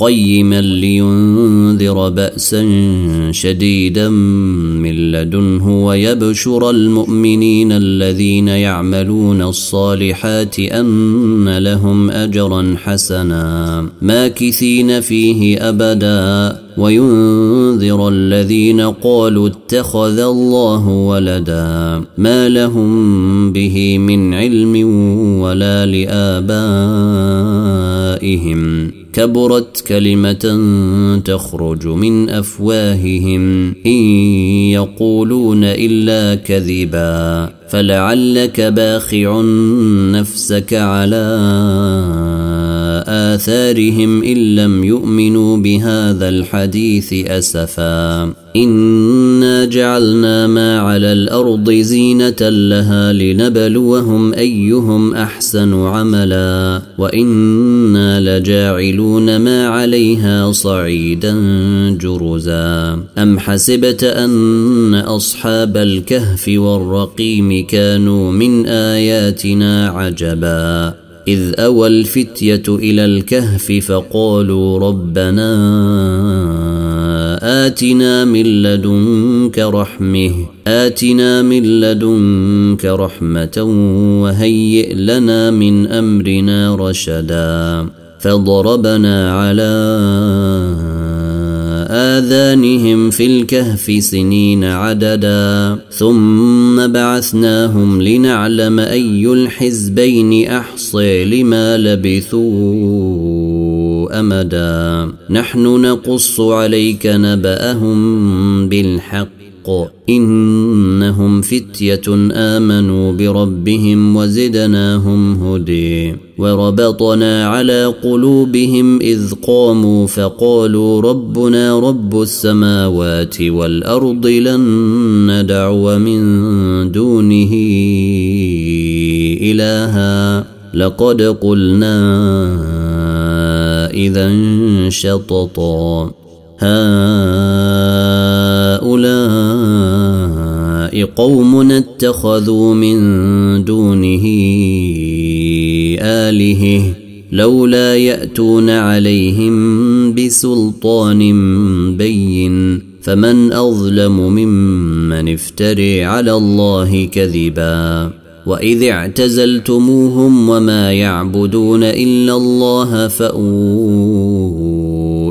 قيما لينذر بأسا شديدا من لدنه ويبشر المؤمنين الذين يعملون الصالحات أن لهم أجرا حسنا. ماكثين فيه أبدا. وينذر الذين قالوا اتخذ الله ولدا. ما لهم به من علم ولا لآبائهم. كبرت كلمة تخرج من أفواههم. إن يقولون إلا كذبا فلعلك باخع نفسك على آثارهم إن لم يؤمنوا بهذا الحديث أسفا. إنا جعلنا ما على الأرض زينة لها لنبلوهم أيهم أحسن عملا. وإنا لجاعلون ما عليها صعيدا جرزا. أم حسبت أن أصحاب الكهف والرقيم كانوا من آياتنا عجبا؟ إذ أوى الفتية إلى الكهف فقالوا ربنا آتنا من لدنك رحمة آتنا من لدنك رحمة وهيئ لنا من أمرنا رشدا فضربنا على آذانهم في الكهف سنين عددا. ثم بعثناهم لنعلم أي الحزبين أحصي لما لبثوا أمدا. نحن نقص عليك نبأهم بالحق. الحق. إنهم فتية آمنوا بربهم وزدناهم هدي وربطنا على قلوبهم إذ قاموا فقالوا ربنا رب السماوات والأرض لن ندعو من دونه إلها. لقد قلنا إذا شططا. هؤلاء قوم اتخذوا من دونه آلهة لولا يأتون عليهم بسلطان بين فمن أظلم ممن افتري على الله كذبا. وإذ اعتزلتموهم وما يعبدون إلا الله فأووا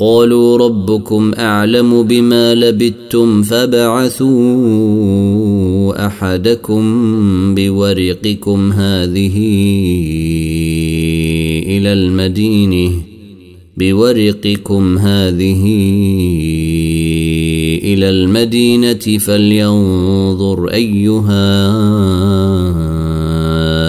قالوا ربكم أعلم بما لبثتم فبعثوا أحدكم بورقكم هذه إلى المدينة بورقكم هذه إلى المدينة فلينظر أيها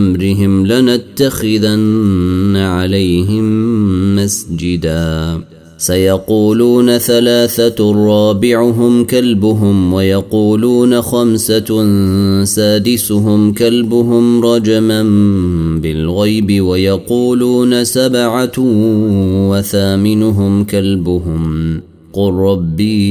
أمرهم لنتخذن عليهم مسجداً. سيقولون ثلاثة رابعهم كلبهم ويقولون خمسة سادسهم كلبهم رجما بالغيب ويقولون سبعة وثامنهم كلبهم. قل ربي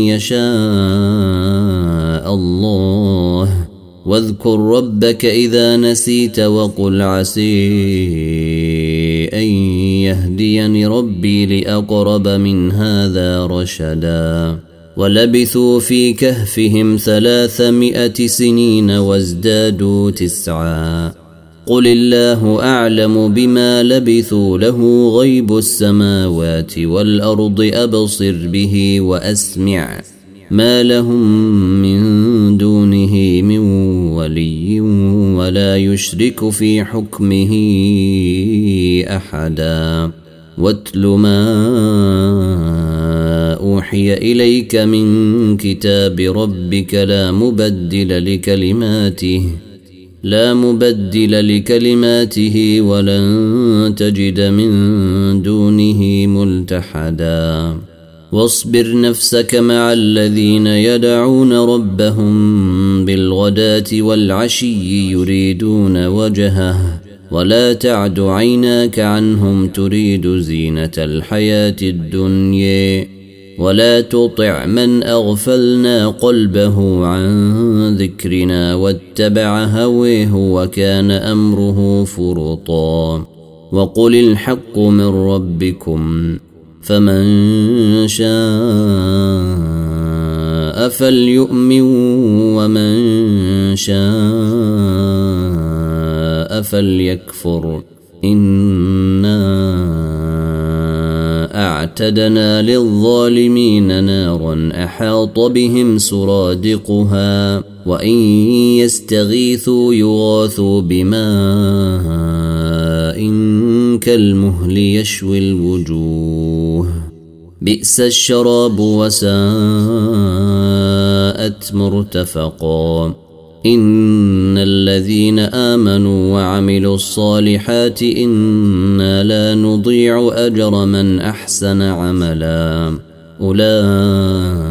يشاء الله. واذكر ربك إذا نسيت وقل عسي أن يهديني ربي لأقرب من هذا رشدا. ولبثوا في كهفهم ثلاثمائة سنين وازدادوا تسعا. قل الله أعلم بما لبثوا له غيب السماوات والأرض أبصر به وأسمع. ما لهم من دونه من ولي ولا يشرك في حكمه أحدا. واتل ما أوحي إليك من كتاب ربك لا مبدل لكلماته لا مبدل لكلماته ولن تجد من دونه ملتحدا. واصبر نفسك مع الذين يدعون ربهم بالغداة والعشي يريدون وجهه ولا تعد عيناك عنهم تريد زينة الحياة الدنيا ولا تطع من أغفلنا قلبه عن ذكرنا واتبع هويه وكان أمره فرطا وقل الحق من ربكم. فمن شاء فليؤمن ومن شاء فليكفر. إنا أعتدنا للظالمين نارا أحاط بهم سرادقها وإن يستغيثوا يغاثوا بماء كالمهل يشوي الوجوه. بئس الشراب وساءت مرتفقا. إن الذين آمنوا وعملوا الصالحات إنا لا نضيع أجر من أحسن عملا. أولئك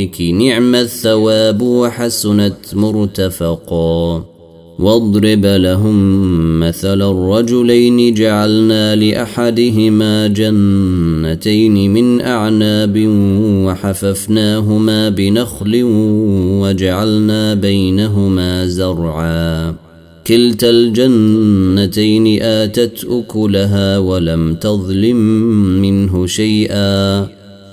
الارائك نعم الثواب وحسنت مرتفقا. واضرب لهم مثل الرجلين جعلنا لأحدهما جنتين من أعناب وحففناهما بنخل وجعلنا بينهما زرعا. كلتا الجنتين آتت أكلها ولم تظلم منه شيئا.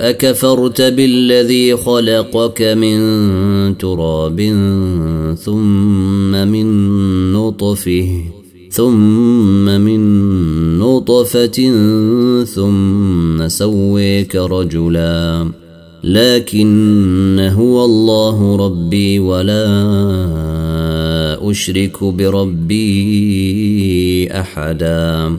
أكفرت بالذي خلقك من تراب ثم من نطفه ثم من نطفة ثم سويك رجلا. لكن هو الله ربي ولا أشرك بربي أحدا.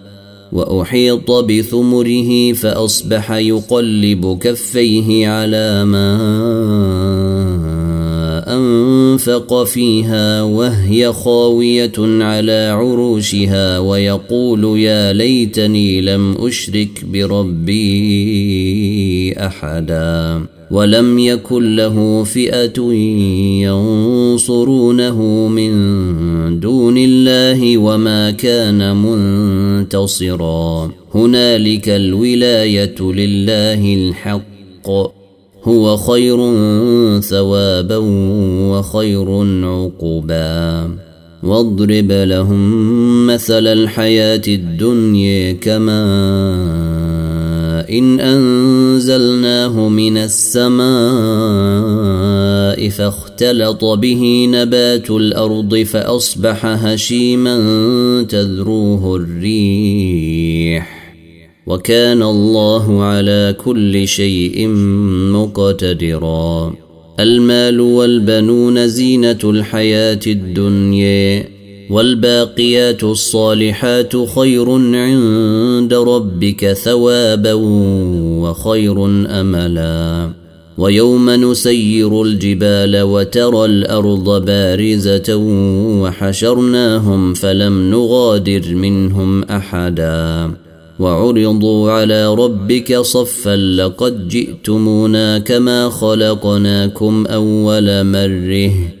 وأحيط بثمره فأصبح يقلب كفيه على ما أنفق فيها وهي خاوية على عروشها ويقول يا ليتني لم أشرك بربي أحدا. ولم يكن له فئة ينصرونه من دون الله وما كان منتصرا. هنالك الولاية لله الحق. هو خير ثوابا وخير عقبا. واضرب لهم مثل الحياة الدنيا كمان إن أنزلناه من السماء فاختلط به نبات الأرض فأصبح هشيما تذروه الريح. وكان الله على كل شيء مقتدرا. المال والبنون زينة الحياة الدنيا والباقيات الصالحات خير عند ربك ثوابا وخير أملا. ويوم نسير الجبال وترى الأرض بارزة وحشرناهم فلم نغادر منهم أحدا. وعرضوا على ربك صفا لقد جئتمونا كما خلقناكم أول مرة.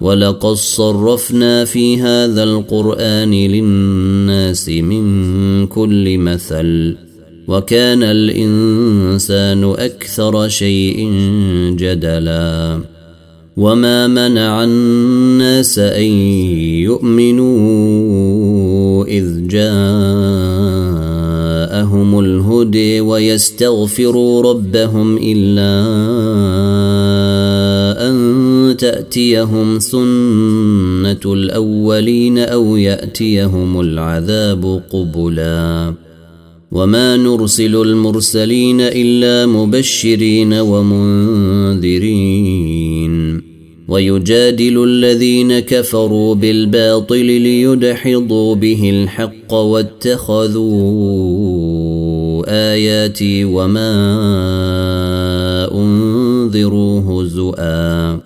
ولقد صرفنا في هذا القرآن للناس من كل مثل وكان الإنسان أكثر شيء جدلا. وما منع الناس أن يؤمنوا إذ جاءهم الهدي ويستغفروا ربهم إلا تأتيهم سنة الأولين أو يأتيهم العذاب قبلا. وما نرسل المرسلين إلا مبشرين ومنذرين. ويجادل الذين كفروا بالباطل ليدحضوا به الحق واتخذوا آياتي وما انذروا هزؤا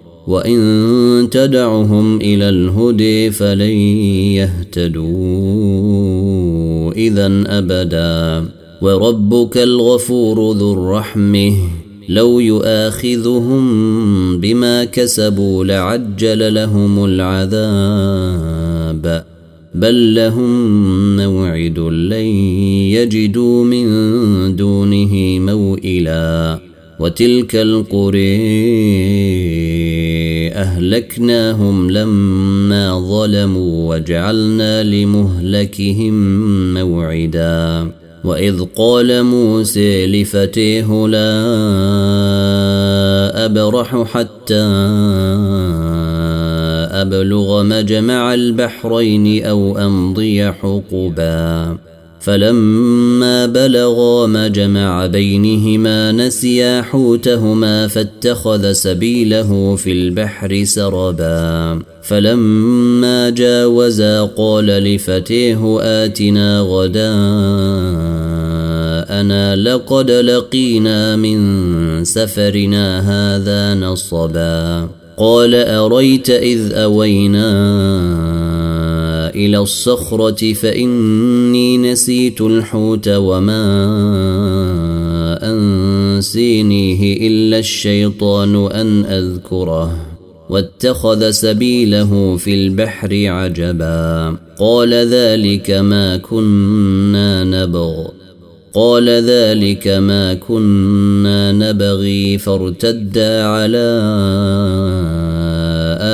وان تدعهم إلى الهدي فلن يهتدوا اذا ابدا وربك الغفور ذو الرحمه لو يؤاخذهم بما كسبوا لعجل لهم العذاب بل لهم موعد لن يجدوا من دونه موئلا وتلك القري أهلكناهم لما ظلموا وجعلنا لمهلكهم موعدا. وإذ قال موسى لفتيه لا أبرح حتى أبلغ مجمع البحرين أو أمضي حقبا. فلما بلغا مجمع بينهما نسيا حوتهما فاتخذ سبيله في البحر سربا. فلما جاوزا قال لفتيه آتنا غداءنا لقد لقينا من سفرنا هذا نصبا. قال أريت إذ أوينا إلى الصخرة فإني نسيت الحوت وما أنسينيه إلا الشيطان أن أذكره. واتخذ سبيله في البحر عجبا. قال ذلك ما كنا نبغ. قال ذلك ما كنا نبغي فارتدا على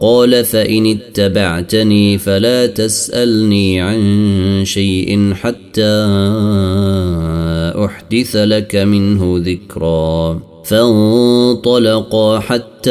قال فإن اتبعتني فلا تسألني عن شيء حتى أحدث لك منه ذكرا فانطلقا حتى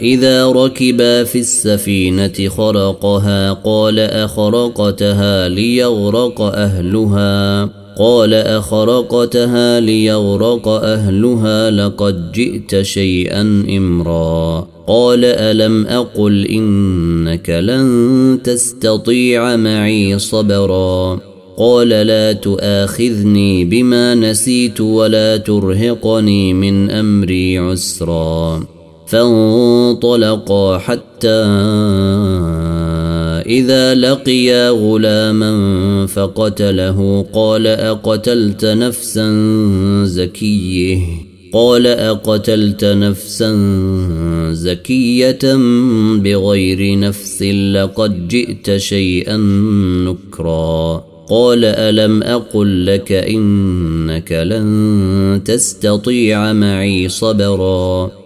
إذا ركبا في السفينة خرقها قال أخرقتها ليغرق أهلها قال أخرقتها ليغرق أهلها لقد جئت شيئا إمرا. قال ألم أقل إنك لن تستطيع معي صبرا. قال لا تؤاخذني بما نسيت ولا ترهقني من أمري عسرا. فانطلقا حتى إذا لقيا غلاما فقتله قال أقتلت نفسا زكية؟ قال أقتلت نفسا زكية بغير نفس لقد جئت شيئا نكرا. قال ألم أقل لك إنك لن تستطيع معي صبرا؟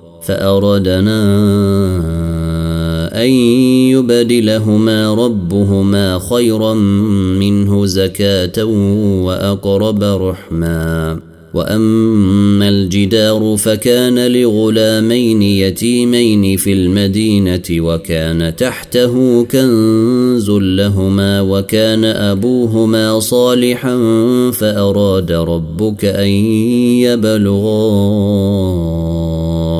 فأردنا أن يبدلهما ربهما خيرا منه زكاة وأقرب رحما. وأما الجدار فكان لغلامين يتيمين في المدينة وكان تحته كنز لهما وكان أبوهما صالحا فأراد ربك أن يبلغا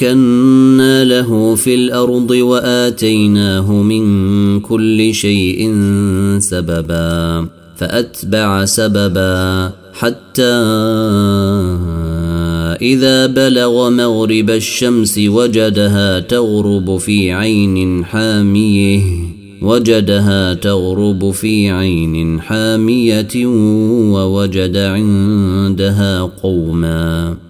مكنا له في الأرض وآتيناه من كل شيء سببا فأتبع سببا حتى إذا بلغ مغرب الشمس وجدها تغرب في عين حاميه وجدها تغرب في عين حامية ووجد عندها قوماً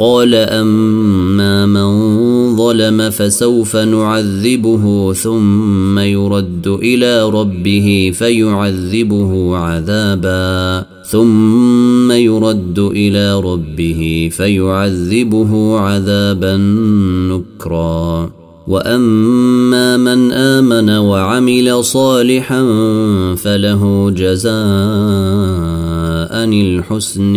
قال أما من ظلم فسوف نعذبه ثم يرد إلى ربه فيعذبه عذابا. ثم يرد إلى ربه فيعذبه عذابا نكرا. وأما من آمن وعمل صالحا فله جزاء الحسن.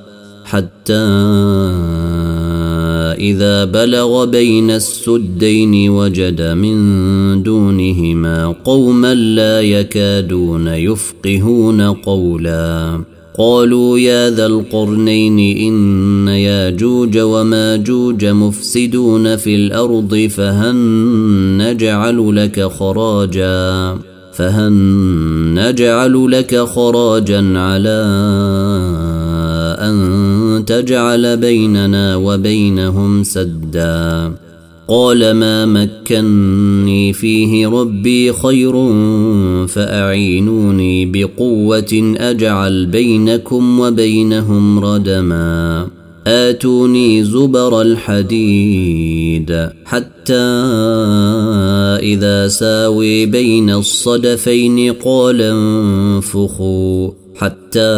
حتى إذا بلغ بين السدين وجد من دونهما قوما لا يكادون يفقهون قولا. قالوا يا ذا القرنين إن ياجوج وماجوج مفسدون في الأرض فهل نجعل لك خراجا فهل نجعل لك خراجا على أن تجعل بيننا وبينهم سدا. قال ما مكني فيه ربي خير فأعينوني بقوة أجعل بينكم وبينهم ردما. آتوني زبر الحديد حتى إذا ساوي بين الصدفين قال انفخوا حتى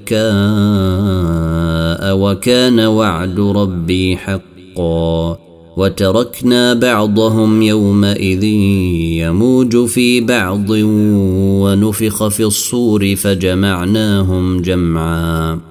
وكان وعد ربي حقا وتركنا بعضهم يومئذ يموج في بعض ونفخ في الصور فجمعناهم جمعا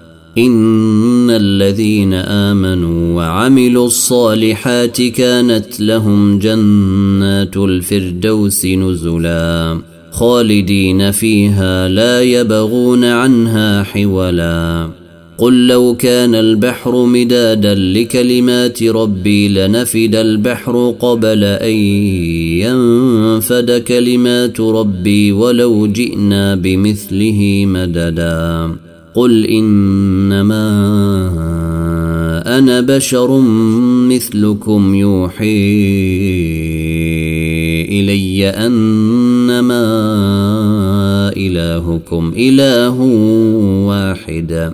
ان الذين امنوا وعملوا الصالحات كانت لهم جنات الفردوس نزلا خالدين فيها لا يبغون عنها حولا قل لو كان البحر مدادا لكلمات ربي لنفد البحر قبل ان ينفد كلمات ربي ولو جئنا بمثله مددا قل انما أنا بشر مثلكم يوحي الي انما الهكم اله واحد